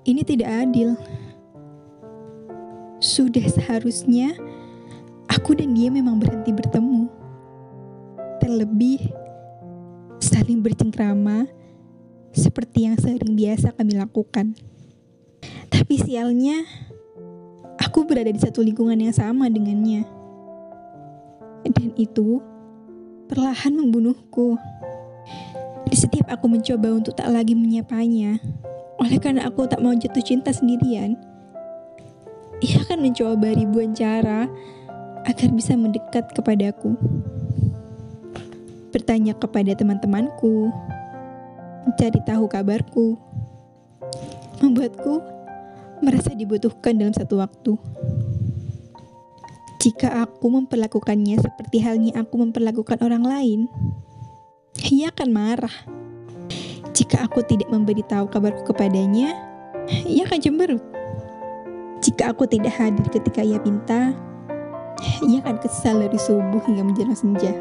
Ini tidak adil. Sudah seharusnya aku dan dia memang berhenti bertemu. Terlebih saling bercengkrama seperti yang sering biasa kami lakukan. Tapi sialnya, aku berada di satu lingkungan yang sama dengannya. Dan itu perlahan membunuhku. Di setiap aku mencoba untuk tak lagi menyapanya, oleh karena aku tak mau jatuh cinta sendirian, ia akan mencoba ribuan cara agar bisa mendekat kepadaku. Bertanya kepada teman-temanku, mencari tahu kabarku, membuatku merasa dibutuhkan dalam satu waktu. Jika aku memperlakukannya seperti halnya aku memperlakukan orang lain, ia akan marah. Jika aku tidak memberitahu kabarku kepadanya, ia akan cemberut. Jika aku tidak hadir ketika ia minta, ia akan kesal dari subuh hingga menjelang senja.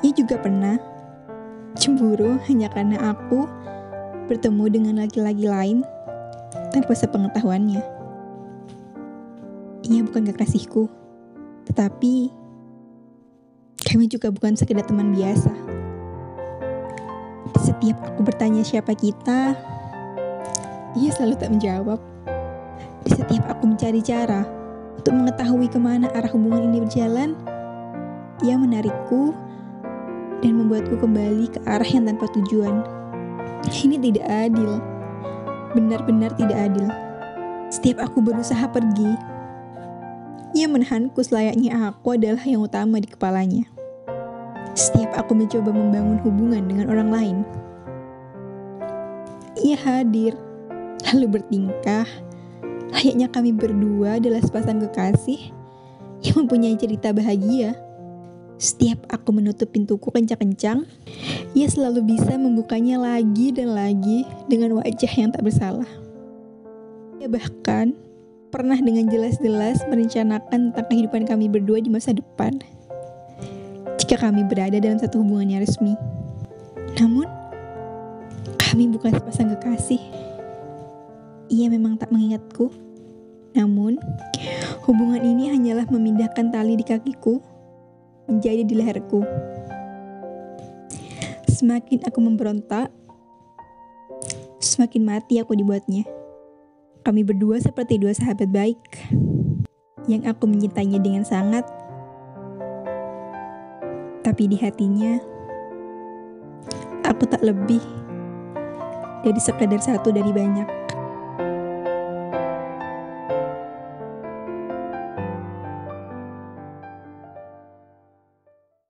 Ia juga pernah cemburu hanya karena aku bertemu dengan laki-laki lain tanpa sepengetahuannya. Ia bukan kekasihku, tetapi kami juga bukan sekedar teman biasa. Setiap aku bertanya siapa kita, ia selalu tak menjawab. Di setiap aku mencari cara untuk mengetahui ke mana arah hubungan ini berjalan, ia menarikku dan membuatku kembali ke arah yang tanpa tujuan. Ini tidak adil. Benar-benar tidak adil. Setiap aku berusaha pergi, ia menahanku selayaknya aku adalah yang utama di kepalanya. Setiap aku mencoba membangun hubungan dengan orang lain, ia hadir, lalu bertingkah, Layaknya kami berdua adalah sepasang kekasih yang mempunyai cerita bahagia. Setiap aku menutup pintuku kencang-kencang, ia selalu bisa membukanya lagi dan lagi dengan wajah yang tak bersalah. Ia bahkan pernah dengan jelas-jelas merencanakan tentang kehidupan kami berdua di masa depan. Jika kami berada dalam satu hubungan yang resmi. Namun, kami bukan sepasang kekasih ia memang tak mengingatku. Namun, hubungan ini hanyalah memindahkan tali di kakiku menjadi di leherku. Semakin aku memberontak, semakin mati aku dibuatnya. Kami berdua seperti dua sahabat baik yang aku menyintainya dengan sangat. Tapi di hatinya, aku tak lebih dari sekadar satu dari banyak.